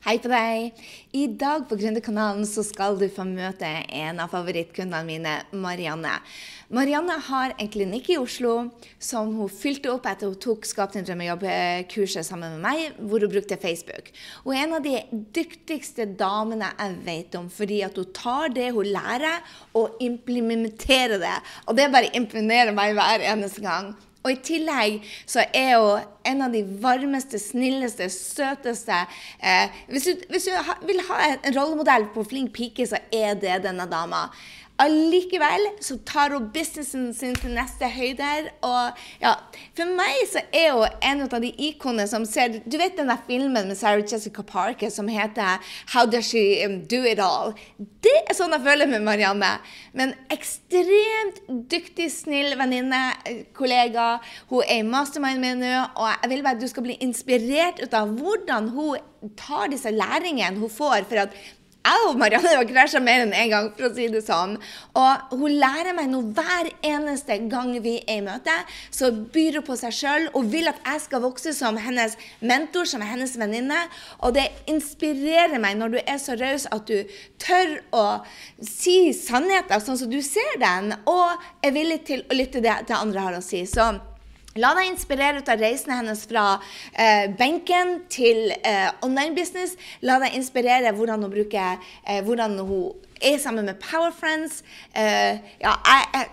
Hei på deg! I dag på Gründerkanalen så skal du få møte en av favorittkundene mine, Marianne. Marianne har en klinikk i Oslo som hun fylte opp etter hun tok Skap din drømmejobb-kurset sammen med meg, hvor hun brukte Facebook. Hun er en av de dyktigste damene jeg vet om, fordi at hun tar det hun lærer, og implementerer det. Og det bare imponerer meg hver eneste gang. Og i tillegg så er hun en av de varmeste, snilleste, søteste eh, hvis, du, hvis, du, vil ha en rollemodell på flink pike, så er det denne dama. Allikevel så tar hun businessen sin til neste høyder. Og ja, for meg så er hun en av de ikonene som ser Du vet den der filmen med Sarah Jessica Parker som heter How Does She um, Do It All? Det er sånn jeg føler med Marianne. Men ekstremt dyktig, snill venninne, eh, kollega. Hun er i mastermind med nå, og jeg vil bare at du skal bli inspirert ut av hvordan hun tar disse læringene hun får. for at jeg og Marianne har krasja mer enn én en gang, for å si det sånn. Og hun lærer meg noe hver eneste gang vi er i møte. Så byr hun på seg sjøl og vil at jeg skal vokse som hennes mentor, som hennes venninne. Og det inspirerer meg når du er så raus at du tør å si sannheten sånn som du ser den, og er villig til å lytte til det, andre har å si. Så La deg inspirere av reisene hennes fra eh, benken til eh, online business. La deg inspirere hvordan hun bruker eh, hvordan hun er sammen med Power Friends. Eh, ja, jeg, jeg,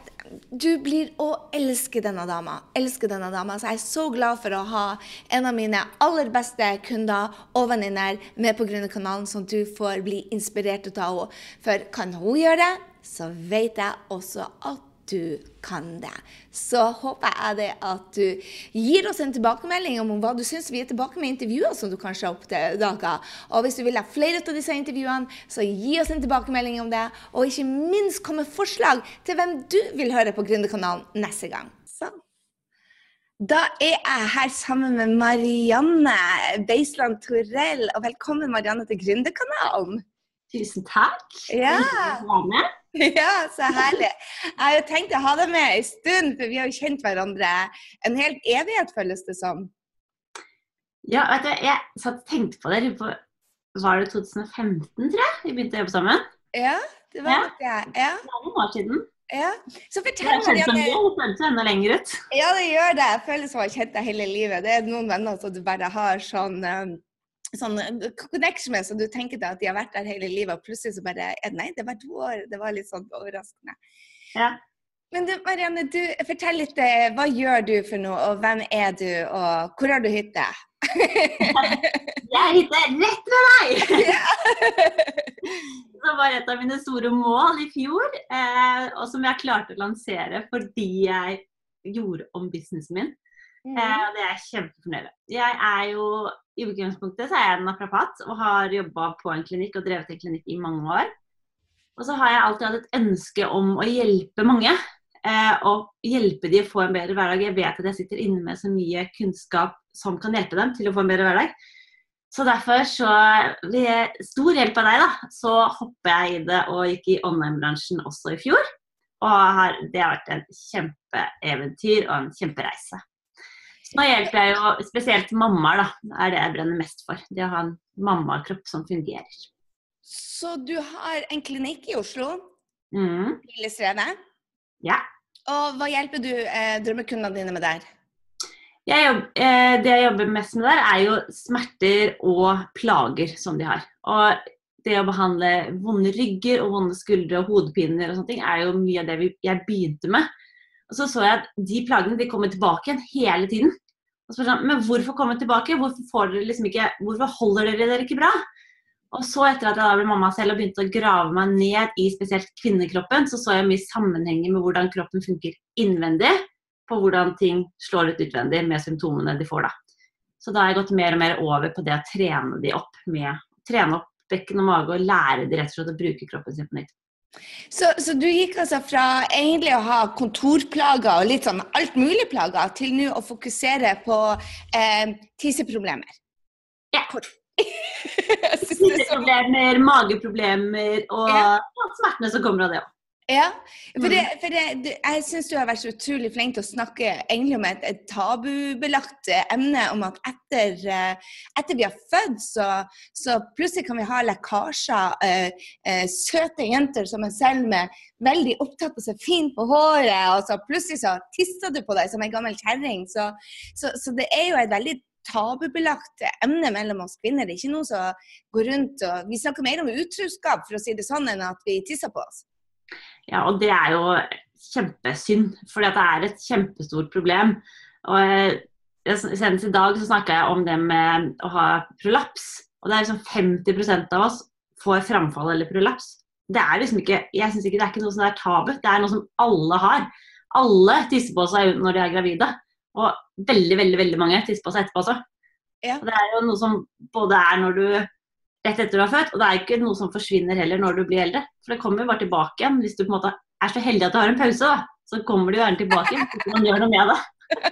du blir å elske denne dama. Elske denne dama. Så jeg er så glad for å ha en av mine aller beste kunder og venninner med på Gründerkanalen, sånn at du får bli inspirert av henne. For kan hun gjøre det, så vet jeg også at du kan det. Så håper jeg det at du gir oss en tilbakemelding om hva du syns vi er tilbake med intervjuer som du kanskje har oppdaga. Og hvis du vil ha flere av disse intervjuene, så gi oss en tilbakemelding om det. Og ikke minst kom med forslag til hvem du vil høre på Gründerkanalen neste gang. Da er jeg her sammen med Marianne Beisland Torell. Og velkommen Marianne til Gründerkanalen. Tusen takk. Ja. ja, så herlig. Jeg har tenkt å ha deg med en stund, for vi har jo kjent hverandre en hel evighet, føles det som. Ja, vet du, jeg satt og tenkte på det. På, var det 2015, tror jeg, vi begynte å jobbe sammen? Ja, det var nok det. Ja. Det er noen år siden. Ja. Så fortell meg Det føles enda lenger ut. Ja, det gjør det. Jeg føler som jeg har kjent deg hele livet. Det er noen venner som du bare har sånn um, sånn eh, connection med, så du tenker deg at de har vært der hele livet, og plutselig så bare Nei, det var to år. Det var litt sånn overraskende. Ja. Men du, Marianne, du, fortell litt. Eh, hva gjør du for noe, og hvem er du, og hvor har du hytte? jeg har hytte rett ved deg! det var et av mine store mål i fjor, eh, og som jeg klarte å lansere fordi jeg gjorde om businessen min. Mm. Eh, det er jeg kjempefornøyd med. Jeg er jo i utgangspunktet så er jeg naprapat og har jobba på en klinikk og drevet en klinikk i mange år. Og så har jeg alltid hatt et ønske om å hjelpe mange. Eh, og hjelpe de å få en bedre hverdag. Jeg vet at jeg sitter inne med så mye kunnskap som kan hjelpe dem til å få en bedre hverdag. Så derfor, så ved stor hjelp av deg, da, så hopper jeg i det og gikk i online-bransjen også i fjor. Og har, det har vært en kjempeeventyr og en kjempereise. Nå hjelper jeg jo spesielt mammaer, da. Er det jeg brenner mest for. Det å ha en mammakropp som fungerer. Så du har en klinikk i Oslo? Mm. Ja. Og hva hjelper du eh, drømmekundene dine med der? Jeg jobber, eh, det jeg jobber mest med der, er jo smerter og plager som de har. Og det å behandle vonde rygger og vonde skuldre og hodepiner og sånne ting, er jo mye av det vi, jeg begynte med. Og så så jeg at de plagene de kommer tilbake igjen hele tiden. Og så sånn, Men hvorfor komme tilbake? Hvorfor, liksom ikke, hvorfor holder dere dere ikke bra? Og så etter at jeg da ble mamma selv og begynte å grave meg ned i spesielt kvinnekroppen, så så jeg mye sammenhenger med hvordan kroppen funker innvendig, på hvordan ting slår ut utvendig med symptomene de får da. Så da har jeg gått mer og mer over på det å trene de opp med trene opp bekken og mage og lære de rett og slett å bruke kroppen sin på nytt. Så, så, du gikk altså fra egentlig å ha kontorplager og litt sånn alt mulig plager, til nå å fokusere på eh, tisseproblemer? Ja. Tisseproblemer, mageproblemer og ja. smertene som kommer av det òg. Ja, for, det, for det, jeg syns du har vært så utrolig flink til å snakke egentlig om et, et tabubelagt emne om at etter, uh, etter vi har født, så, så, plutselig kan vi ha lekkasjer. Uh, uh, søte jenter som er selv med veldig opptatt av å se fint på håret, og så plutselig så tisser du på deg som en gammel kjerring. Så, så, så det er jo et veldig tabubelagt emne mellom oss kvinner. Det er ikke noe som går rundt og Vi snakker mer om utroskap, for å si det sånn, enn at vi tisser på oss. Ja, og det er jo kjempesynd, for det er et kjempestort problem. Og eh, Senest i dag så snakka jeg om det med å ha prolaps. Og det er liksom 50% av oss får framfall eller prolaps. Det er liksom ikke, jeg synes ikke det er ikke noe som er tabu. Det er noe som alle har. Alle tisser på seg når de er gravide. Og veldig veldig, veldig mange tisser på seg etterpå også. Ja. Og det er jo noe som både er når du rett etter du har født. Og det er ikke noe som forsvinner heller når du blir eldre. For det kommer jo bare tilbake igjen. Hvis du på en måte er så heldig at du har en pause, da, så kommer det jo gjerne tilbake igjen. Man gjør noe med det.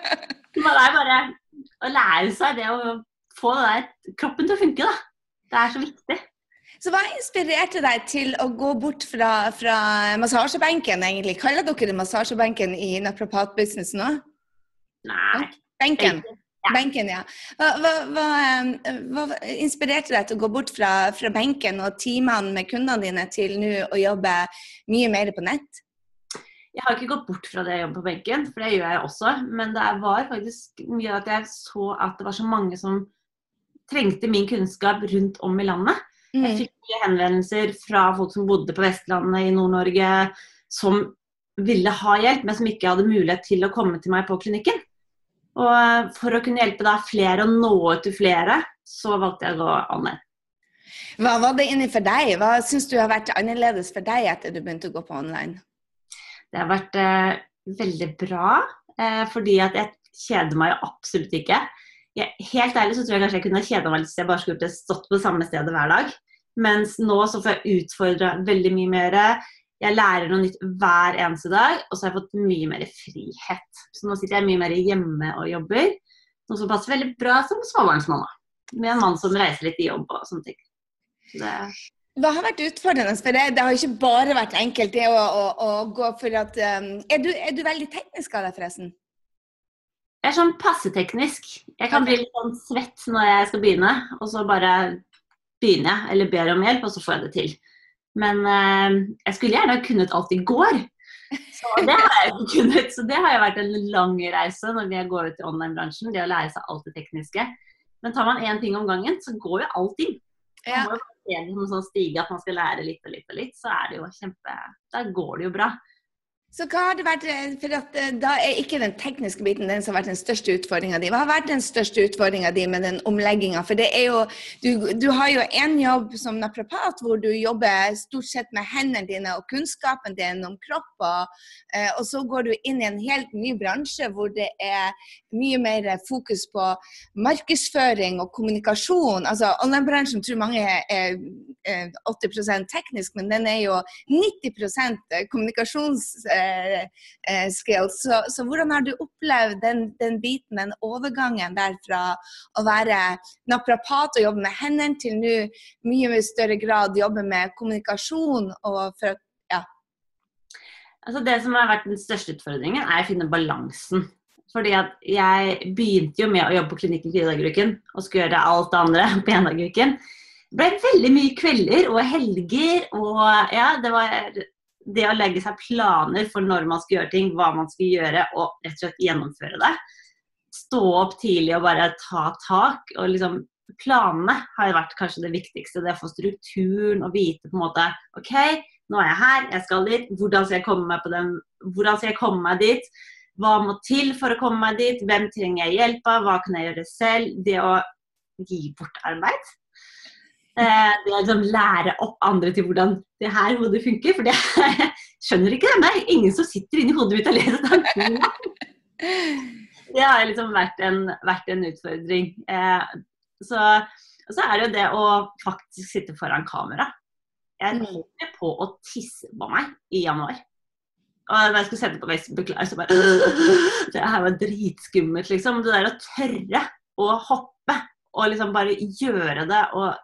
det er bare å lære seg det å få det der, kroppen til å funke, da. Det er så viktig. Så Hva inspirerte deg til å gå bort fra, fra massasjebenken, egentlig? Kaller dere det massasjebenken i naprapatbusinessen òg? Nei. Benken. Ja. Benken, ja. Hva, hva, hva, hva, inspirerte deg til å gå bort fra, fra benken og timene med kundene dine til nå å jobbe mye mer på nett? Jeg har ikke gått bort fra det å jobbe på benken, for det gjør jeg også. Men det var faktisk mye at jeg så at det var så mange som trengte min kunnskap rundt om i landet. Jeg mm. fikk mye henvendelser fra folk som bodde på Vestlandet i Nord-Norge, som ville ha hjelp, men som ikke hadde mulighet til å komme til meg på klinikken. Og eh, for å kunne hjelpe da flere og nå ut til flere, så valgte jeg å gå online. Hva var det inni for deg? Hva syns du har vært annerledes for deg etter du begynte å gå på online? Det har vært eh, veldig bra, eh, fordi at jeg kjeder meg jo absolutt ikke. Jeg, helt ærlig så tror jeg kanskje jeg kunne kjeda meg hvis jeg bare skulle stått på det samme stedet hver dag. Mens nå så får jeg utfordra veldig mye mer. Jeg lærer noe nytt hver eneste dag, og så har jeg fått mye mer frihet. Så nå sitter jeg mye mer hjemme og jobber, noe som passer veldig bra som småbarnsmamma. Med en mann som reiser litt i jobb og sånne ting. det... Hva har vært utfordrende for deg? Det har ikke bare vært enkelt det å, å, å gå for at um, er, du, er, du, veldig teknisk av deg, forresten? Jeg er sånn passe teknisk. Jeg kan bli litt sånn svett når jeg skal begynne, og så bare begynner jeg, eller ber om hjelp, og så får jeg det til. Men eh, jeg skulle gjerne ha kunnet alt i går. Så det har jeg ikke kunnet. Så det har jo vært en lang reise når vi går ut i online-bransjen. Det å lære seg alt det tekniske. Men tar man én ting om gangen, så går jo alt inn. Man må jo som sånn stige at man skal lære litt og litt og litt, så er det jo kjempe Da går det jo bra. Så hva har det vært, eh, for at, eh, Da er ikke den tekniske biten den som har vært den største utfordringa di. Hva har vært den største utfordringa di med den omlegginga? For det er jo, du, du har jo en jobb som naprapat hvor du jobber stort sett med hendene dine og kunnskapen din om kropp. Og, eh, og så går du inn i en helt ny bransje hvor det er mye mer fokus på markedsføring og kommunikasjon. Altså Online-bransjen tror mange er, er 80% teknisk, men den er jo 90 kommunikasjons skills. Så, så, hvordan har du opplevd den, den, biten, den overgangen der fra å være naprapat og jobbe med hendene, til nå mye større grad jobbe med kommunikasjon og for ja. Altså det som har vært den største utfordringen, er å finne balansen. Fordi at jeg begynte jo med å jobbe på klinikken fire dager i uken og skulle gjøre alt det andre på én dag i uken. Det ble veldig mye kvelder og helger og ja, det var det å legge seg planer for når man skal gjøre ting, hva man skal gjøre, og rett og slett gjennomføre det. Stå opp tidlig og bare ta tak. og liksom Planene har vært kanskje det viktigste. Det å få strukturen og vite på en måte OK, nå er jeg her, jeg skal dit. Hvordan skal jeg komme meg, den, hvordan skal jeg komme meg dit? Hva må til for å komme meg dit? Hvem trenger jeg hjelp av? Hva kan jeg gjøre selv? Det å gi bort arbeid det å liksom lære opp andre til hvordan det her hodet funker. For det skjønner ikke det. er ingen som sitter inni hodet mitt og leser tankene. Det har liksom vært en, vært en utfordring. Eh, så, så, er det jo det å faktisk sitte foran kamera. Jeg mm. holdt på å tisse på meg i januar. Og da jeg skulle sende på Facebook så bare Det her var dritskummelt, liksom. Det der å tørre å hoppe og liksom bare gjøre det og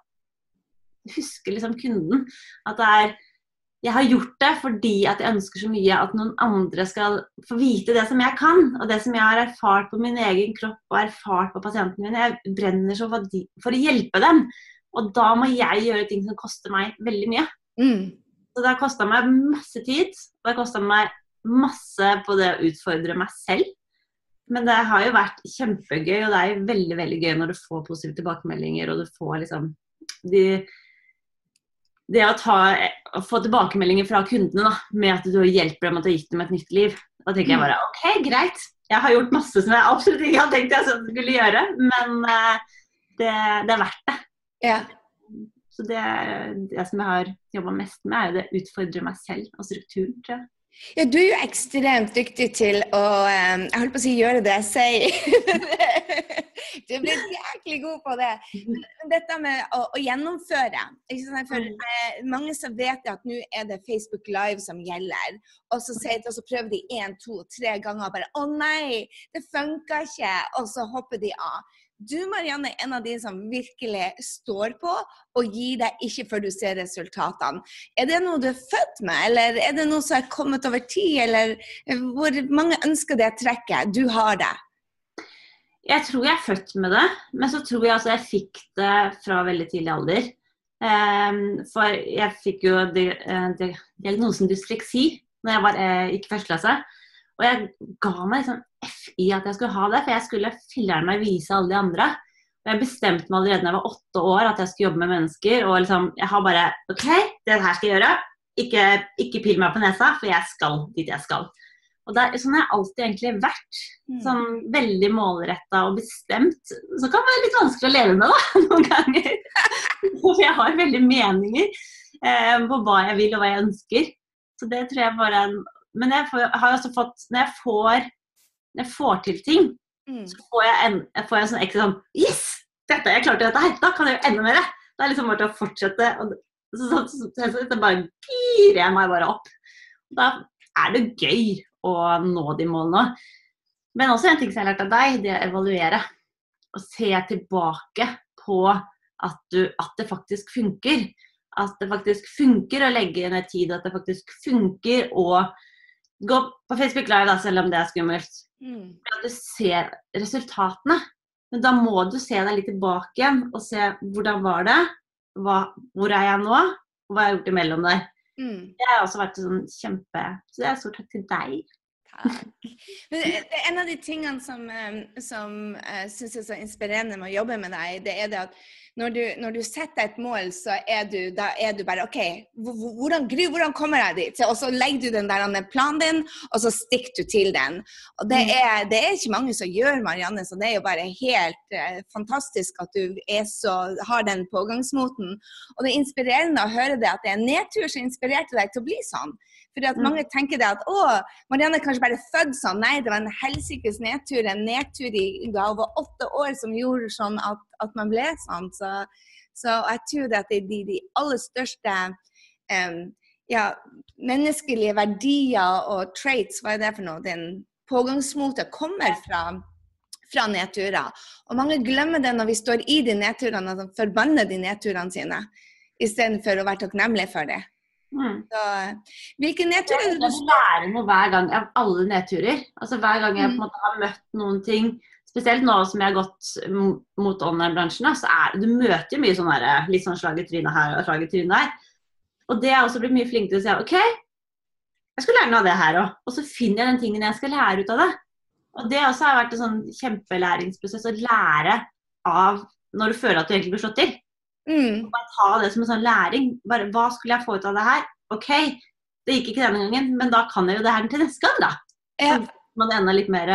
husker liksom kunden. At det er jeg har gjort det fordi at jeg ønsker så mye at noen andre skal få vite det som jeg kan, og det som jeg har erfart på min egen kropp og erfart på pasientene mine. Jeg brenner så for, å hjelpe dem. Og da må jeg gjøre ting som koster meg veldig mye. Mm. Så det har kosta meg masse tid. Og det har kosta meg masse på det å utfordre meg selv. Men det har jo vært kjempegøy, og det er jo veldig veldig gøy når du får positive tilbakemeldinger, og du får liksom de det å, ta, å, få tilbakemeldinger fra kundene da, med at du hjelper dem og har gitt dem et nytt liv. Da tenker jeg bare OK, greit. Jeg har gjort masse som jeg absolutt ikke hadde tenkt jeg skulle gjøre, men uh, det, det, er verdt det. Ja. Så det, det som jeg har jobba mest med, er jo det utfordre meg selv og strukturen, tror jeg. Ja, du er jo ekstremt dyktig til å um, Jeg holdt på å si gjøre det jeg sier. du er blitt jæklig god på det. Dette med å, å gjennomføre. For mm. eh, Mange som vet at nå er det Facebook Live som gjelder. Og så, sier, og så prøver de én, to, tre ganger og bare Å nei, det funka ikke. Og så hopper de av. Du Marianne, er en av de som virkelig står på og gir deg ikke før du ser resultatene. Er det noe du er født med, eller er det noe som er kommet over tid? Eller hvor mange ønsker det trekket? Du har det. Jeg tror jeg er født med det, men så tror jeg altså jeg fikk det fra veldig tidlig alder. Um, for jeg fikk jo eh, diagnosen dysleksi når jeg var, uh, gikk i første klasse. Og jeg ga meg liksom F i at jeg skulle ha det, for jeg skulle filler'n meg vise alle de andre. Og jeg bestemte meg allerede da jeg var åtte år at jeg skulle jobbe med mennesker. Og liksom, jeg har bare OK, det her skal jeg gjøre. Ikke, ikke pill meg på nesa, for jeg skal dit jeg skal. Og det, Sånn har jeg alltid egentlig vært. Mm. Sånn veldig målretta og bestemt. Så kan det være litt vanskelig å leve med, da, noen ganger. For jeg har veldig meninger eh, på hva jeg vil og hva jeg ønsker. Så det tror jeg bare er en men jeg, får, har også fått Når jeg får, når jeg får til ting, mm. så får jeg, en, får en sånn ekstra sånn Yes! Dette, jeg klarte dette her! Da kan jeg gjøre enda mer! Det er liksom bare til å fortsette. Og, så, så, så, så, så bare girer jeg meg bare opp. Da er det gøy å nå de målene. Men også en ting som jeg har lært av deg, det å evaluere. Og se tilbake på at, du, at det faktisk funker. At det faktisk funker å legge ned tid, at det faktisk funker å Gå på Facebook Live, da, selv om det er skummelt. Mm. Du ser resultatene. Men da må du se deg litt tilbake igjen og se hvordan var det, hva, hvor er jeg nå, og hva har jeg gjort imellom der. Mm. Det har også vært sånn kjempe Så det er stor takk til deg. Takk. Men en av de tingene som, eh, som jeg eh, syns er så inspirerende med å jobbe med deg, det er det at når du, når du, setter et mål, så er du, er du bare OK, hvordan, hvordan kommer jeg dit? Og så legger du den der planen din, og så stikker du til den. Og det mm. er, det er ikke mange som gjør, Marianne, så det er jo bare helt eh, fantastisk at du så, har den pågangsmoten. Og det er inspirerende å høre det, at det er nedtur som inspirerte deg til å bli sånn. Fordi at mm. mange tenker det at å, Marianne er kanskje bare født sånn. Nei, det var en helsikes nedtur. En nedtur i hun var åtte år som gjorde sånn at, at man ble sånn. Så, så, jeg tror at det er de, de aller største um, ja, menneskelige verdier og traits, hva er det for noe? Den pågangsmotet kommer fra fra nedturer. Og mange glemmer det når vi står i de nedturene, at de forbanner de nedturene sine, istedenfor å være takknemlige for det. Mm. Så, hvilke nedturer Jeg lærer noe hver gang av alle nedturer. Altså Hver gang jeg på en mm. måte har møtt noen ting, spesielt nå som jeg har gått mot online-bransjen, så er du møter jo mye sånn der, litt sånn slag i trynet her og slag i trynet der. Og det er også blitt mye flinkere til å si OK, jeg skal lære noe av det her òg. Og så finner jeg den tingen jeg skal lære ut av det. Og det også har vært en sånn kjempelæringsprosess å lære av når du føler at du egentlig blir slått til. Mm. Bare ta det som en sånn læring. Bare, hva skulle jeg få ut av det her? OK, det gikk ikke denne gangen, men da kan jeg jo det her til neste gang, da. Ja. Så man enda litt mer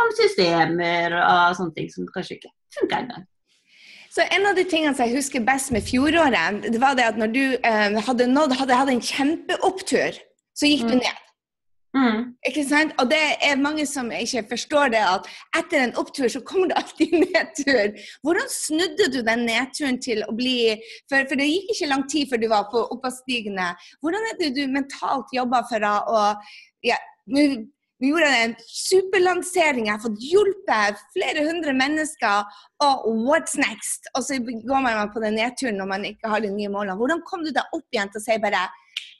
om systemer og sånne ting som kanskje ikke funker engang. Så En av de tingene jeg husker best med fjoråret, det var det at når du eh, hadde nådd, hadde, hatt en kjempeopptur, så gikk du mm. ned. Mm. Ikke sant? Og det er mange som ikke forstår det, at etter en opptur så kommer det alltid nedtur. Hvordan snudde du den nedturen til å bli For, for det gikk ikke lang tid før du var på oppadstigende. Hvordan er det du mentalt jobba for å ja, nå gjorde en superlansering, jeg har fått hjulpet flere hundre mennesker. Og what's next? Og så går man på den nedturen når man ikke har de nye målene. Hvordan kom du deg opp igjen til å si bare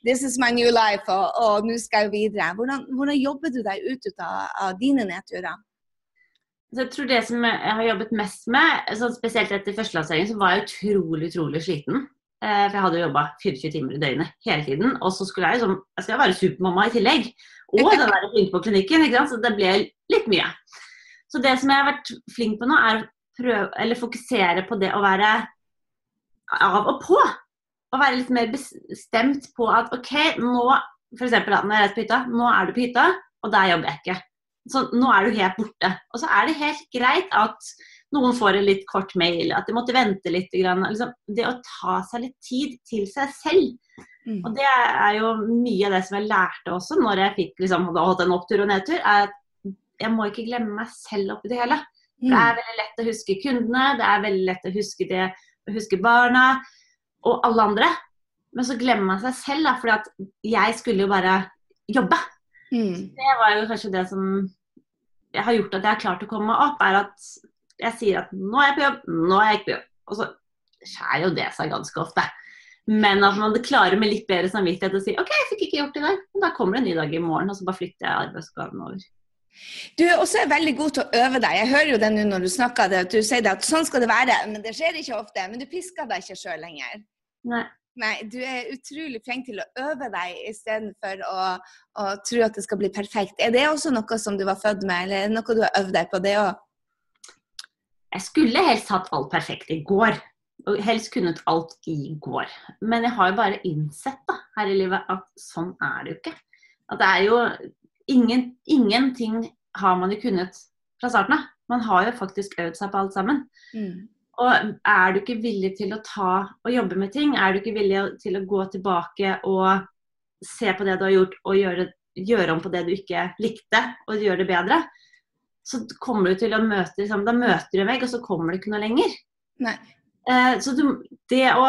this is my new life, og, og nå skal jeg videre. Hvordan, hvordan, jobber du deg ut, ut av, av, dine nedturer? Så jeg tror Det som jeg har jobbet mest med, sånn spesielt etter førstelanseringen, så var jeg utrolig utrolig sliten. Eh, for jeg hadde jobba 24 timer i døgnet hele tiden. Og så skulle jeg liksom, jeg skulle være supermamma i tillegg. Og den der flink på klinikken. ikke sant? Så det ble litt mye. Så det som jeg har vært flink på nå, er å prøve, fokusere på det å være av og på. Å være litt mer bestemt på at OK, nå f.eks. når jeg er på hytta, nå er du på hytta, og der jobber jeg ikke. Så nå er du helt borte. Og så er det helt greit at noen får en litt kort mail, at de måtte vente litt. Liksom, det å ta seg litt tid til seg selv. Mm. Og det er jo mye av det som jeg lærte også når jeg fikk liksom, hadde hatt en opptur og nedtur, er at jeg må ikke glemme meg selv oppi det hele. Mm. Det er veldig lett å huske kundene, det er veldig lett å huske, det, huske barna og alle andre. Men så glemmer man seg selv, da, fordi at jeg skulle jo bare jobbe. Mm. Det var jo kanskje det som jeg har gjort at jeg har klart å komme meg opp, er at jeg sier at nå er jeg på jobb, nå er jeg ikke på jobb. Og så skjærer jo det seg ganske ofte. Men at man klarer med litt bedre samvittighet å si OK, jeg fikk ikke gjort det der. Men da kommer det en ny dag i morgen, og så bare flytter jeg arbeidsoppgaven over. Du er også veldig god til å øve deg. Jeg hører jo det nå når du snakker det, at du sier det at sånn skal det være. Men det skjer ikke ofte. Men du pisker deg ikke sjøl lenger. Nei. Nei, du er utrolig flink til å øve deg istedenfor å, å tro at det skal bli perfekt. Er det også noe som du var født med, eller er det noe du har øvd deg på det òg? Jeg skulle helst hatt alt perfekt i går. Og helst kunnet alt i går. Men jeg har jo bare innsett da, her i livet at sånn er det jo ikke. At det er jo ingen, ingenting har man jo kunnet fra starten av. Man har jo faktisk øvd seg på alt sammen. Mm. Og er du ikke villig til å ta og jobbe med ting, er du ikke villig til å gå tilbake og se på det du har gjort og gjøre, gjøre om på det du ikke likte, og gjøre det bedre, så kommer du til å møte liksom, Da møter du en vegg, og så kommer du ikke noe lenger. Eh, så du, det å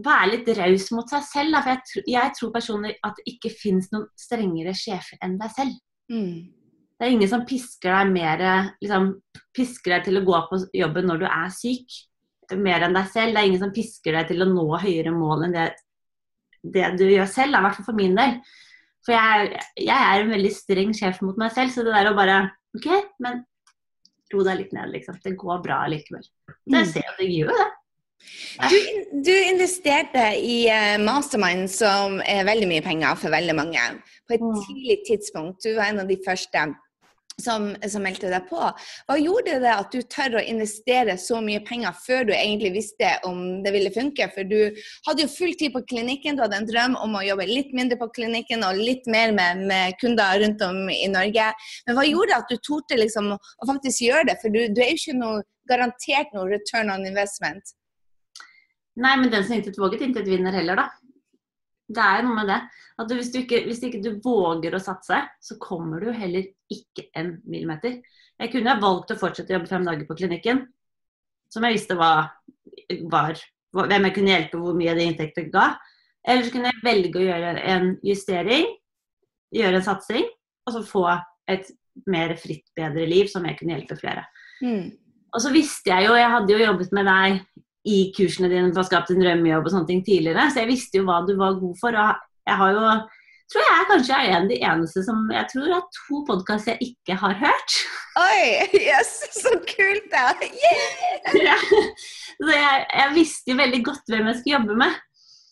være litt raus mot seg selv. For jeg, jeg, tror personlig at det ikke finnes noen strengere sjefer enn deg selv. Mm. Det er ingen som pisker deg mer liksom, pisker deg til å gå på jobben når du er syk, mer enn deg selv. Det er ingen som pisker deg til å nå høyere mål enn det, det du gjør selv, i hvert fall for min del. For jeg, jeg, er en veldig streng sjef mot meg selv, så det der å bare OK, men ro deg litt ned, liksom. Det går bra likevel. Det mm. ser jeg gjør det. Du, du, investerte i uh, Mastermind, som er veldig mye penger for veldig mange, på et mm. tidlig tidspunkt. Du var en av de første som, som, meldte deg på. Hva gjorde det at du tør å investere så mye penger før du egentlig visste om det ville funke? For du hadde jo full tid på klinikken, du hadde en drøm om å jobbe litt mindre på klinikken og litt mer med, med kunder rundt om i Norge. Men hva gjorde at du torde liksom å faktisk gjøre det? For du, du er jo ikke noe garantert noe return on investment. Nei, men den som intet våget, intet vinner heller, da. Det er jo noe med det. At hvis, du ikke, hvis ikke du våger å satse, så kommer du heller ikke en millimeter. Jeg kunne ha valgt å fortsette å jobbe fem dager på klinikken, som jeg visste var, var hvem jeg kunne hjelpe, hvor mye det inntekter ga. Eller så kunne jeg velge å gjøre en justering, gjøre en satsing, og så få et mer fritt, bedre liv som jeg kunne hjelpe flere. Mm. Og så visste jeg jo, jeg hadde jo jobbet med deg i kursene dine for å skape en drømmejobb og sånne ting tidligere. Så jeg visste jo hva du var god for. Og jeg har jo tror jeg kanskje er en av de eneste som Jeg tror det er to podkaster jeg ikke har hørt. Oi! Yes, så kult, da! Yeah! ja. Så jeg, jeg, visste jo veldig godt hvem jeg skulle jobbe med.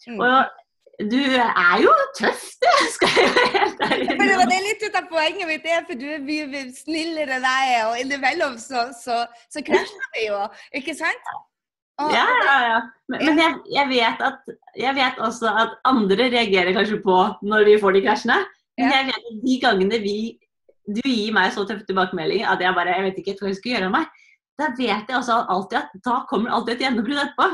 Mm. Og du er jo tøff, du. Skal jeg være helt ærlig. det er litt ut av poenget mitt, det er for du er mye snillere enn jeg er. Og innimellom så, så, så krasjer vi jo, ikke sant? Ja, ja, ja. Men, men jeg, jeg, vet at, jeg, vet også at andre reagerer kanskje på når vi får de krasjene. Men jeg vet at de gangene vi, du gir meg så tøffe tilbakemeldinger at jeg bare jeg vet ikke hva jeg skal gjøre av meg, da vet jeg også alltid at da kommer alltid et gjennombrudd etterpå.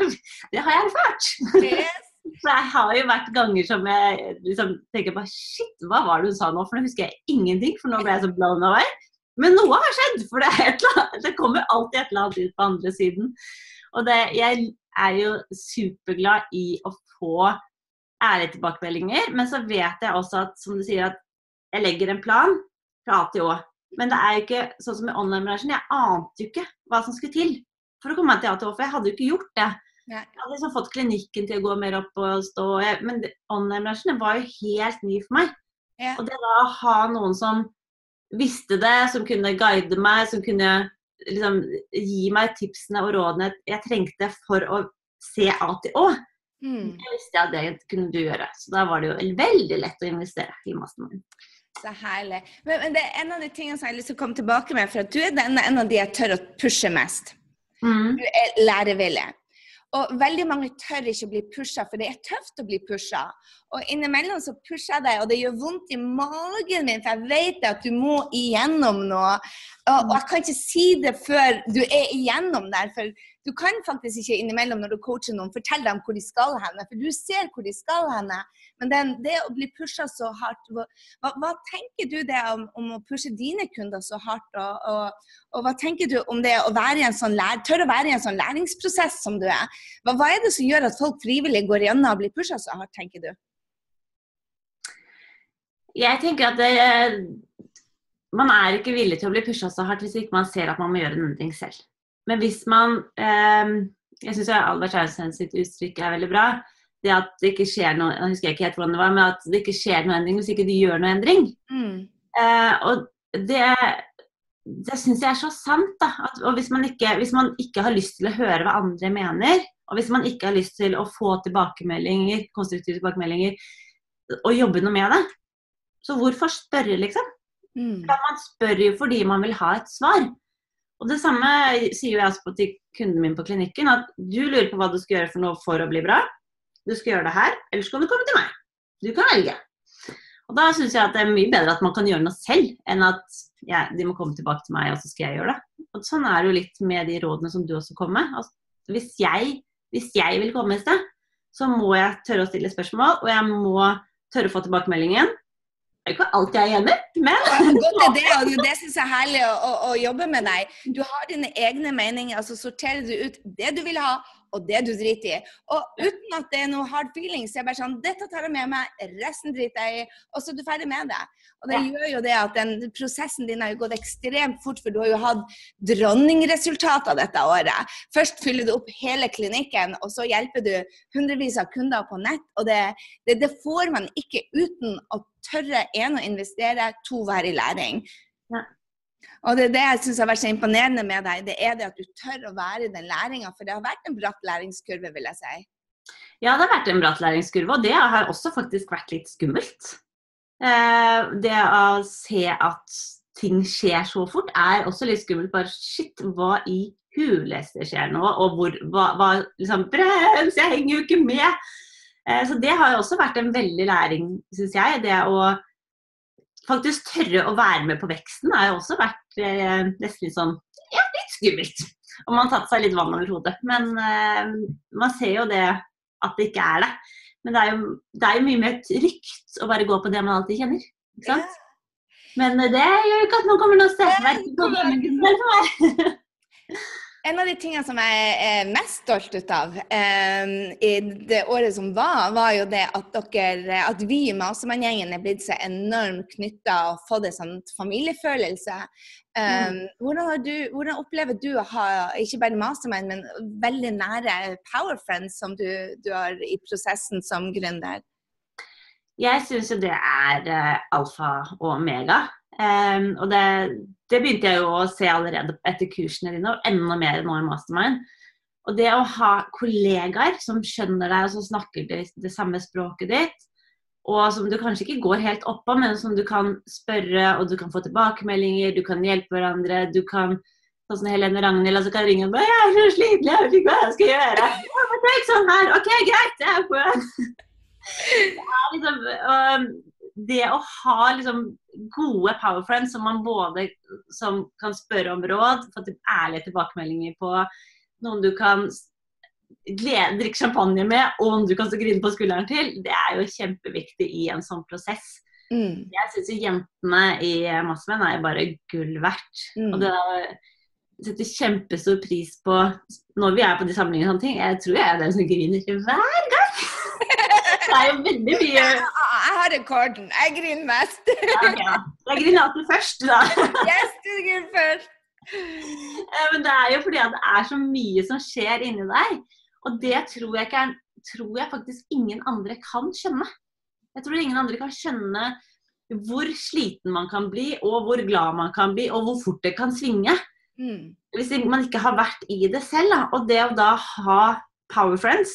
det har jeg erfart. Yes. For jeg har jo vært ganger som jeg liksom tenker bare Shit, hva var det hun sa nå? For nå husker jeg ingenting, for nå ble jeg så blown away. Men noe har skjedd, for det, annet, det kommer alltid et eller annet ut på andre siden. Og det, jeg er jo superglad i å få ærlige tilbakemeldinger, men så vet jeg også at som du sier, at jeg legger en plan fra A til Å. Men det er jo ikke sånn som i online-bransjen. Jeg ante jo ikke hva som skulle til for å komme meg til A til Å, for jeg hadde jo ikke gjort det. Jeg hadde liksom fått klinikken til å gå mer opp og stå. Men online-bransjen var jo helt ny for meg. Ja. Og det da å ha noen som visste det, som kunne guide meg, som kunne liksom gi meg tipsene og rådene jeg trengte for å se A til Å, mm. det visste jeg at det kunne du gjøre. Så da var det jo veldig lett å investere i Mastermind. Så herlig. Men, men, det er en av de tingene som jeg har lyst til å komme tilbake med, for at du er den, en av de jeg tør å pushe mest. Mm. Du er lærevillig. Og veldig mange tør ikke å bli pusha, for det er tøft å bli pusha. Og innimellom så pusher jeg deg, og det gjør vondt i magen min, for jeg vet at du må igjennom noe. Og, og jeg kan ikke si det før du er igjennom der, for du kan faktisk ikke innimellom når du coacher noen, fortelle dem hvor de skal henne, for du ser hvor de skal henne. Men den, det å bli pusha så hardt, hva, hva, tenker du det om, om, å pushe dine kunder så hardt? Og, og, og, hva tenker du om det å være i en sånn lær, tørre å være i en sånn læringsprosess som du er? Hva, hva er det som gjør at folk frivillig går gjennom og blir pusha så hardt, tenker du? Jeg tenker at det, man er ikke villig til å bli pusha så hardt hvis ikke man ser at man må gjøre noen ting selv. Men hvis man eh, Jeg syns Albert Einstein sitt uttrykk er veldig bra. Det at det ikke skjer noe jeg husker ikke helt hvordan det var, men at det ikke skjer noe endring hvis ikke du gjør noe endring. Mm. Eh, og det, det syns jeg er så sant. da, at, og hvis man, ikke, hvis man, ikke, har lyst til å høre hva andre mener, og hvis man ikke har lyst til å få tilbakemeldinger, konstruktive tilbakemeldinger, og jobbe noe med det, så hvorfor spørre, liksom? Mm. Man spør jo fordi man vil ha et svar. Og Det samme sier jeg også til kunden min på klinikken, at du lurer på hva du skal gjøre for noe for å bli bra. Du skal gjøre det her, eller så kan du komme til meg. Du kan velge. Og Da syns jeg at det er mye bedre at man kan gjøre noe selv, enn at ja, de må komme tilbake til meg, og så skal jeg gjøre det. Og Sånn er det jo litt med de rådene som du også kommer med. Altså, hvis, jeg, hvis jeg vil komme et sted, så må jeg tørre å stille spørsmål, og jeg må tørre å få tilbakemeldingen er ikke alt jeg er enig men Godt det, og det syns jeg er herlig å, å, jobbe med deg. Du har dine egne meninger, så sorterer du ut det du vil ha, og det du driter i. Og uten at det er noe hard feeling, så er jeg bare sånn Dette tar jeg med meg, resten driter jeg i, og så er du ferdig med det. Og det gjør jo det at den prosessen din har jo gått ekstremt fort, for du har jo hatt dronningresultater dette året. Først fyller du opp hele klinikken, og så hjelper du hundrevis av kunder på nett. Og det, det, det får man ikke uten å tørre én å investere, to være i læring. Ja. Og det er det jeg syns har vært så imponerende med deg, det er det at du tør å være i den læringa. For det har vært en bratt læringskurve, vil jeg si. Ja, det har vært en bratt læringskurve, og det har også faktisk vært litt skummelt. Eh, det å se at ting skjer så fort, er også litt skummelt. Bare shit, hva i huleste skjer nå? Og hvor hva, hva liksom Brems, jeg henger jo ikke med! Eh, så det har jo også vært en veldig læring, syns jeg. Det å faktisk tørre å være med på veksten har jo også vært eh, nesten litt sånn ja, litt skummelt. Og man har tatt seg litt vann over hodet. Men eh, man ser jo det at det ikke er det. Men det er jo, det er jo mye mer trygt å bare gå på det man alltid kjenner. Ikke sant? Men det gjør jo ikke at man kommer noe sted. En av de tingene som jeg er mest stolt ut av um, i det året som var, var jo det at, dere, at vi i Mastermann-gjengen er blitt så enormt knytta og fått en sånn familiefølelse. Um, mm. hvordan, du, hvordan, opplever du å ha ikke bare Masemann, men veldig nære power friends som du, du har i prosessen som gründer? Jeg syns jo det er uh, alfa og omega. Um, og det, det, begynte jeg jo å se allerede etter kursene dine, og enda mer nå i Mastermind. Og det å ha kollegaer som skjønner deg, og som snakker det, det samme språket ditt, og som du kanskje ikke går helt opp av, men som du kan spørre, og du kan få tilbakemeldinger, du kan hjelpe hverandre, du kan Sånn som Helene Ragnhild altså kan ringe og bare 'Jeg er så sliten, jeg vet ikke hva jeg skal gjøre.' Ja, men tenk sånn her. OK, greit. Jeg er på. Det liksom, um, det å ha liksom gode power friends som man både som kan spørre om råd, få til ærlige tilbakemeldinger på, noen du kan glede, drikke champagne med, og noen du kan grine på skulderen til, det er jo kjempeviktig i en sånn prosess. Mm. Jeg syns jentene i Massmenn er bare gull verdt. Mm. Og det setter kjempestor pris på når vi er på de samlingene og sånne ting. Jeg tror jeg er den som griner hver gang. Det er jo veldig mye Jeg har rekorden. Jeg griner mest. okay, Jeg griner alltid først, da. yes, du griner først. Men det er jo fordi at det er så mye som skjer inni deg. Og det tror jeg, ikke tror jeg faktisk ingen andre kan skjønne. Jeg tror ingen andre kan skjønne hvor sliten man kan bli, og hvor glad man kan bli, og hvor fort det kan svinge. Mm. Hvis man ikke har vært i det selv. Da. Og det å da ha power friends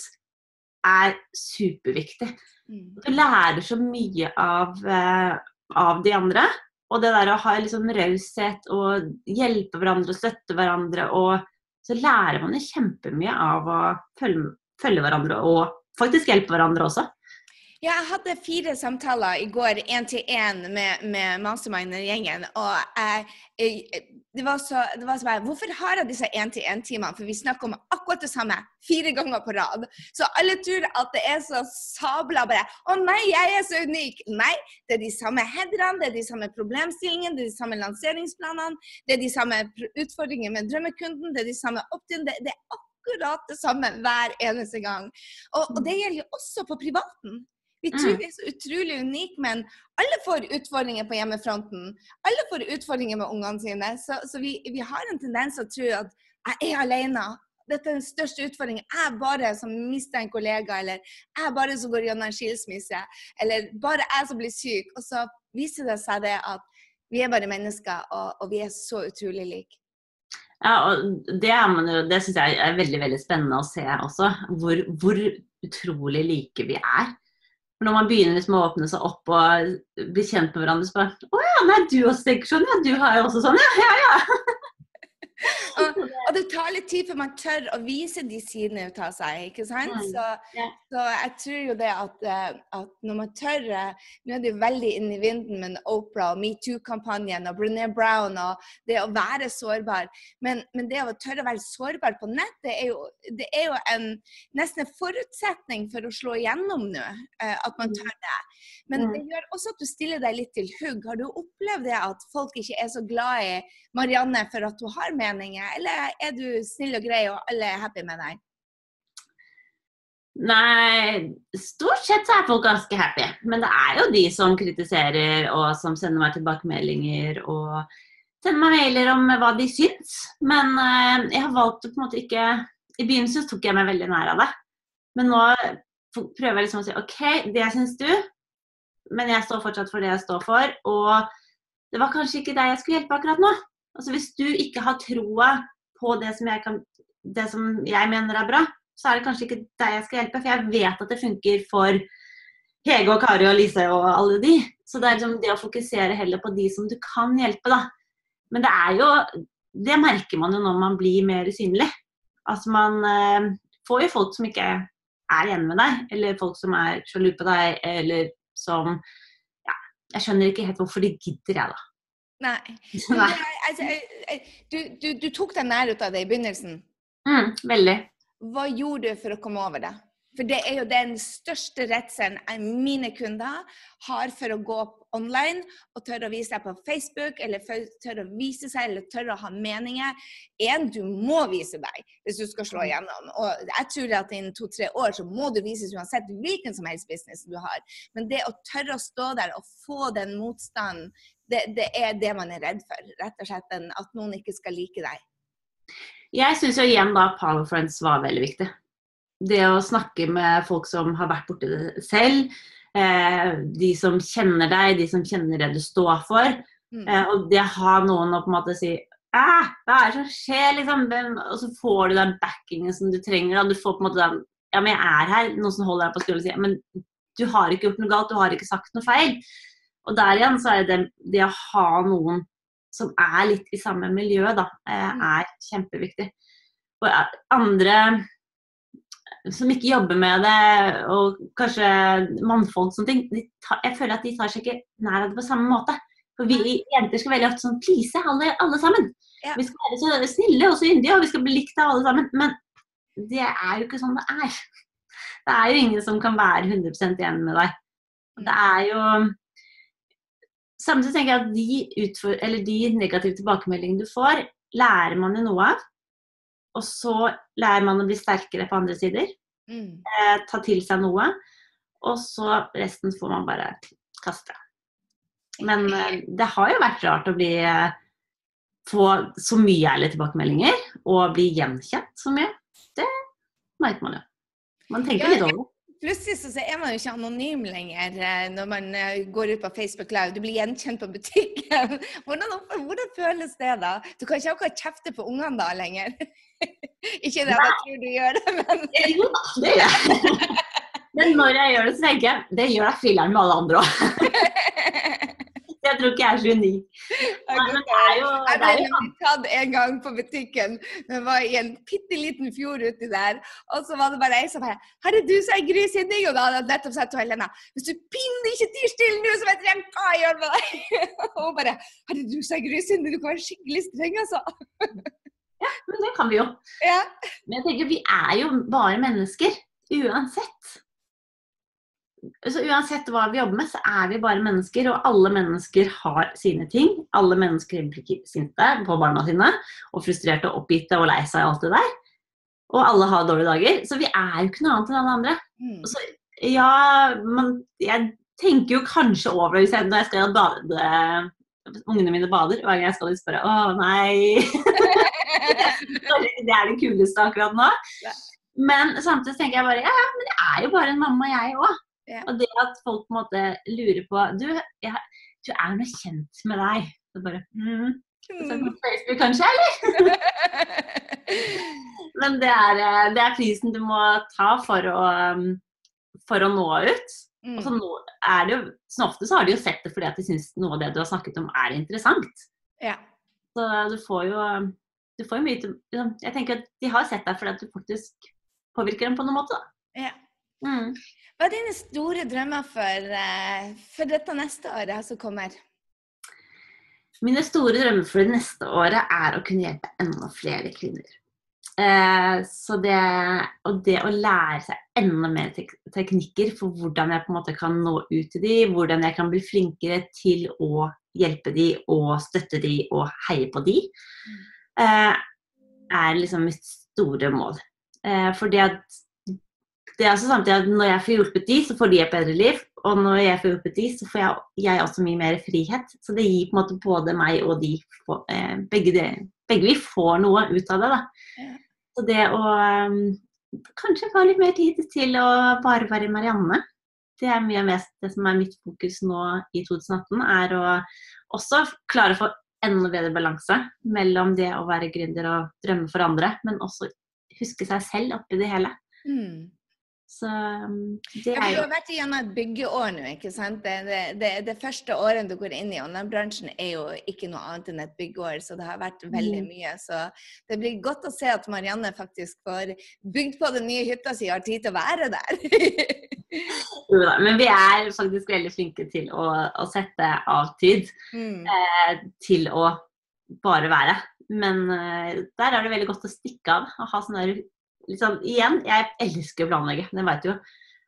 er superviktig. Mm. Du lærer så mye av, uh, av de andre. Og det der å ha liksom raushet og hjelpe hverandre og støtte hverandre og Så lærer man jo kjempemye av å følge, følge hverandre og faktisk hjelpe hverandre også. Ja, jeg hadde fire samtaler i går én til én med, med Mastermind-gjengen. Og jeg, jeg, det var så, det var så bare, Hvorfor har jeg disse én-til-én-timene? For vi snakker om akkurat det samme fire ganger på rad. Så alle tror at det er så sabla bare Å nei, jeg er så unik! Nei, det er de samme headerne, det er de samme problemstillingene, det er de samme lanseringsplanene, det er de samme utfordringene med drømmekunden, det er de samme opt-in. Det, det, er akkurat det samme hver eneste gang. Og, og det gjelder jo også på privaten. Vi tror mm. vi er så utrolig unike, men alle får utfordringer på hjemmefronten. Alle får utfordringer med ungene sine. Så, så vi, vi, har en tendens til å tro at jeg er alene. Dette er den største utfordringen. Jeg er bare som mister en kollega, eller jeg er bare som går gjennom en skilsmisse, eller bare jeg som blir syk. Og så viser det seg det at vi er bare mennesker, og, og vi er så utrolig like. Ja, og Det, det syns jeg er veldig veldig spennende å se også. Hvor, hvor utrolig like vi er. For når man begynner liksom å åpne seg opp og bli kjent med hverandre, så bare Å ja, nei, du også tenker sånn. Ja, du har jo også sånn. Ja, ja, ja. og, og, det tar litt tid før man tør å vise de sidene ut av seg. ikke sant? Mm. Så, så, jeg tror jo det at, eh, at, når man tør eh, Nå er det jo veldig inn i vinden med Opera og metoo-kampanjen og Brené Brown og det å være sårbar. Men, men, det å tørre å være sårbar på nettet er jo, det er jo en, nesten en forutsetning for å slå igjennom nå. Eh, at man mm. tør det. Men det gjør også at du stiller deg litt til hugg. Har du opplevd det at folk ikke er så glad i Marianne for at hun har meninger, eller er du snill og grei og alle er happy med deg? Nei, stort sett så er folk ganske happy. Men det er jo de som kritiserer og som sender meg tilbakemeldinger og sender meg mailer om hva de syns. Men uh, jeg har valgt å på en måte ikke I begynnelsen tok jeg meg veldig nær av det. Men nå prøver jeg liksom å si OK, det syns du, men jeg står fortsatt for det jeg står for. Og det var kanskje ikke deg jeg skulle hjelpe akkurat nå. Altså Hvis du ikke har troa på det som, kan, det som, jeg mener er bra, så er det kanskje ikke deg jeg skal hjelpe. For jeg vet at det funker for Hege og Kari og Lise og alle de. Så det er liksom det å fokusere heller på de som du kan hjelpe, da. Men det er jo Det merker man jo når man blir mer synlig. Altså man eh, får jo folk som ikke er enig med deg, eller folk som er sjalu på deg, eller som Ja, jeg skjønner ikke helt hvorfor de gidder, jeg, da. Nei. Nei. Altså, du, du, du, tok deg nær ut av det i begynnelsen. Mm, veldig. Hva gjorde du for å komme over det? For det er jo den største redselen mine kunder har for å gå online og tørre å vise seg på Facebook, eller tørre å vise seg, eller tørre å ha meninger. En, du må vise deg hvis du skal slå mm. igjennom. Og jeg tror at innen to-tre år så må du vises uansett hvilken som helst business du har. Men det å tørre å stå der og få den motstanden, det, det er det man er redd for. Rett og slett at noen ikke skal like deg. Jeg syns jo igjen da Power Friends var veldig viktig det å snakke med folk som har vært borti det selv, eh, de som kjenner deg, de som kjenner det du står for, mm. eh, og det å ha noen å på en måte si Æh, hva er det som skjer, liksom? Og så får du den backingen som du trenger. Da. Du får på en måte den Ja, men jeg er her. Noen som holder deg på skulderen og sier Men du har ikke gjort noe galt, du har ikke sagt noe feil. Og der igjen så er det det å ha noen som er litt i samme miljø, da, eh, mm. er kjempeviktig. Og eh, andre som ikke jobber med det, og kanskje mannfolk og sånne ting, tar, jeg føler at de tar seg ikke nær av det på samme måte. For vi jenter skal veldig ofte sånn please alle, alle sammen. Ja. Vi skal være så snille og så yndige, og vi skal bli likt av alle sammen. Men det er jo ikke sånn det er. Det er jo ingen som kan være 100% igjen med deg. Det er jo Samtidig tenker jeg at de, utfor, de negative tilbakemeldingene du får, lærer man jo noe av. Og så lærer man å bli sterkere på andre sider. Mm. Eh, ta til seg noe. Og så resten får man bare kaste. Men eh, det har jo vært rart å bli eh, få så mye ærlige tilbakemeldinger og bli gjenkjent så mye. Det merker man jo. Man tenker litt over det. Plutselig så er man jo ikke anonym lenger eh, når man eh, går ut på Facebook Live. Du blir gjenkjent på butikken. Hvordan, hvordan føles det da? Du kan ikke akkurat kjefte på ungene da lenger. ikke det at jeg tror du gjør det, men Jo da, det gjør jeg. Men når jeg gjør det, så tenker jeg det gjør jeg filleren med alle andre òg. Jeg tror ikke jeg er så unik. jeg ble tatt en gang på butikken. Det var i en bitte liten fjord uti der. Og så var det bare ei som bare 'Herre, du som er Gry Sinding.' Og da hadde jeg nettopp sagt til Helena 'Hvis du pinner ikke tier stille nå, så vet jeg hva jeg gjør med deg'. Og hun bare 'Herre, du som er Gry Sinding, du kan være skikkelig streng, altså'. Ja, men det kan vi jo. Ja. Men jeg tenker, vi er jo bare mennesker. Uansett så uansett hva vi jobber med, så er vi bare mennesker, og alle mennesker har sine ting. Alle mennesker blir sinte på barna sine, og frustrerte og oppgitte og lei seg og alt det der. Og alle har dårlige dager. Så vi er jo ikke noe annet enn alle andre. Mm. Så ja, man, jeg tenker jo kanskje over det når jeg skal bade Ungene mine bader, og hver gang jeg skal spørre Å, nei. det er det kuleste akkurat nå. Men samtidig tenker jeg bare ja, ja, men jeg er jo bare en mamma, jeg òg. Ja. Og det at folk på en måte lurer på Du, jeg, du er noe kjent med deg. Så bare mm. mm. Facebook kanskje, eller? Men det er, eh, det er, prisen du må ta for å, um, for å nå ut. Mm. Og så nå er det jo, så ofte så har de jo sett det fordi at de syns noe av det du har snakket om er interessant. Ja. Så du får jo du får mye til liksom, Jeg tenker at de har sett deg fordi at du faktisk påvirker dem på noen måte. Da. Ja. Mm. Hva er dine store drømmer for, eh, for dette neste året som kommer? Mine store drømmer for det neste året er å kunne hjelpe enda flere kvinner. Eh, så det, og det å lære seg enda mer tek teknikker for hvordan jeg på en måte kan nå ut til dem, hvordan jeg kan bli flinkere til å hjelpe dem og støtte dem og heie på dem, mm. eh, er liksom mitt store mål. Eh, for det at det er også samtidig at når jeg får hjulpet de, så får de et bedre liv. Og når jeg får hjulpet de, så får jeg, jeg også mye mer frihet. Så det gir på en måte både meg og de eh, begge, de, begge, vi får noe ut av det. da. Så det å um, kanskje få litt mer tid til å bare være Marianne, det er mye mest det som er mitt fokus nå i 2018. Er å også klare å få enda bedre balanse mellom det å være gründer og drømme for andre, men også huske seg selv oppi det hele. Mm. Så um, det er jo Du har vært igjennom et byggeår nå, ikke sant. Det, det, det, det første året du går inn i online-bransjen er jo ikke noe annet enn et byggeår, så det har vært veldig mm. mye. Så det blir godt å se at Marianne faktisk får bygd på den nye hytta si og har tid til å være der. jo da, men vi er faktisk veldig flinke til å, å sette av tid mm. eh, til å bare være. Men eh, der er det veldig godt å stikke av og ha sånn liksom, Igjen, jeg elsker å planlegge, det veit jo.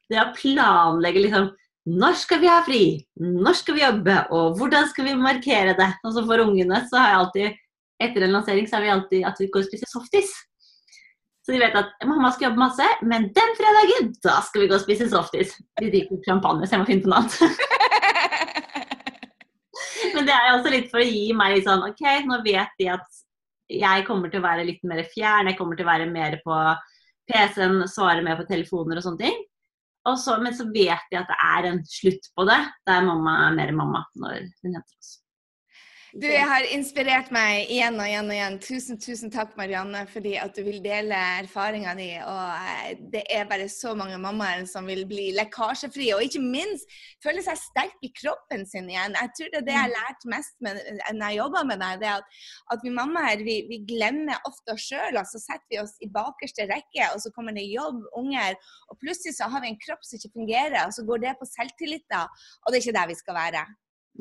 Det å planlegge liksom Når skal vi ha fri? Når skal vi jobbe? Og hvordan skal vi markere det? Og så for ungene så har jeg alltid etter en lansering så har vi alltid at vi går og spiser softis. Så de vet at mamma skal jobbe masse, men den fredagen da skal vi gå og spise softis. De drikker champagne, så jeg må finne på noe annet. men det er også litt for å gi meg litt sånn OK, nå vet de at jeg kommer til å være litt mer fjern, jeg kommer til å være mer på PC-en, svare mer på telefoner og sånne ting. Og så, men så vet jeg at det er en slutt på det, der mamma er mer mamma når hun henter oss. Du har inspirert meg igjen og igjen og igjen. Tusen, tusen takk, Marianne, fordi at du vil dele erfaringa di. Og eh, det er bare så mange mammaer som vil bli lekkasjefrie, og ikke minst føle seg sterk i kroppen sin igjen. Jeg tror det er det jeg har mm. lært mest med, når jeg jobber med deg, det er at, at vi mammaer vi, vi glemmer ofte oss sjøl. Så setter vi oss i bakerste rekke, og så kommer det jobb, unger, og plutselig så har vi en kropp som ikke fungerer, og så går det på selvtilliten, og det er ikke der vi skal være.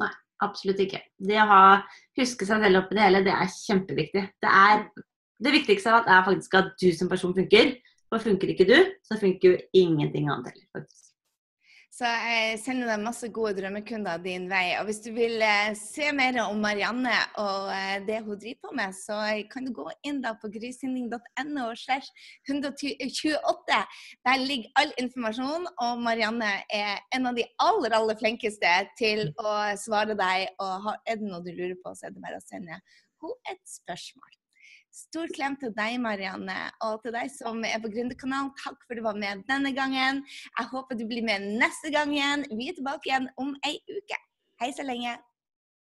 Nei. Absolutt ikke. Det å ha, huske seg selv oppi det hele, det er kjempeviktig. Det, er, det viktigste av alt er faktisk at du som person funker. For funker ikke du, så funker jo ingenting annet heller. faktisk. Så jeg sender deg masse gode drømmekunder din vei. Og hvis du vil eh, se mer om Marianne og eh, det hun driver på med, så kan du gå inn da på grysynding.no slash 128. Der ligger all informasjon, og Marianne er en av de aller, aller flinkeste til å svare deg. Og er det noe du lurer på, så er det bare å sende henne et spørsmål. Stor klem til deg, Marianne, og til deg som er på Gründerkanalen. Takk for at du var med denne gangen. Jeg håper du blir med neste gang igjen. Vi er tilbake igjen om ei uke. Hei så lenge.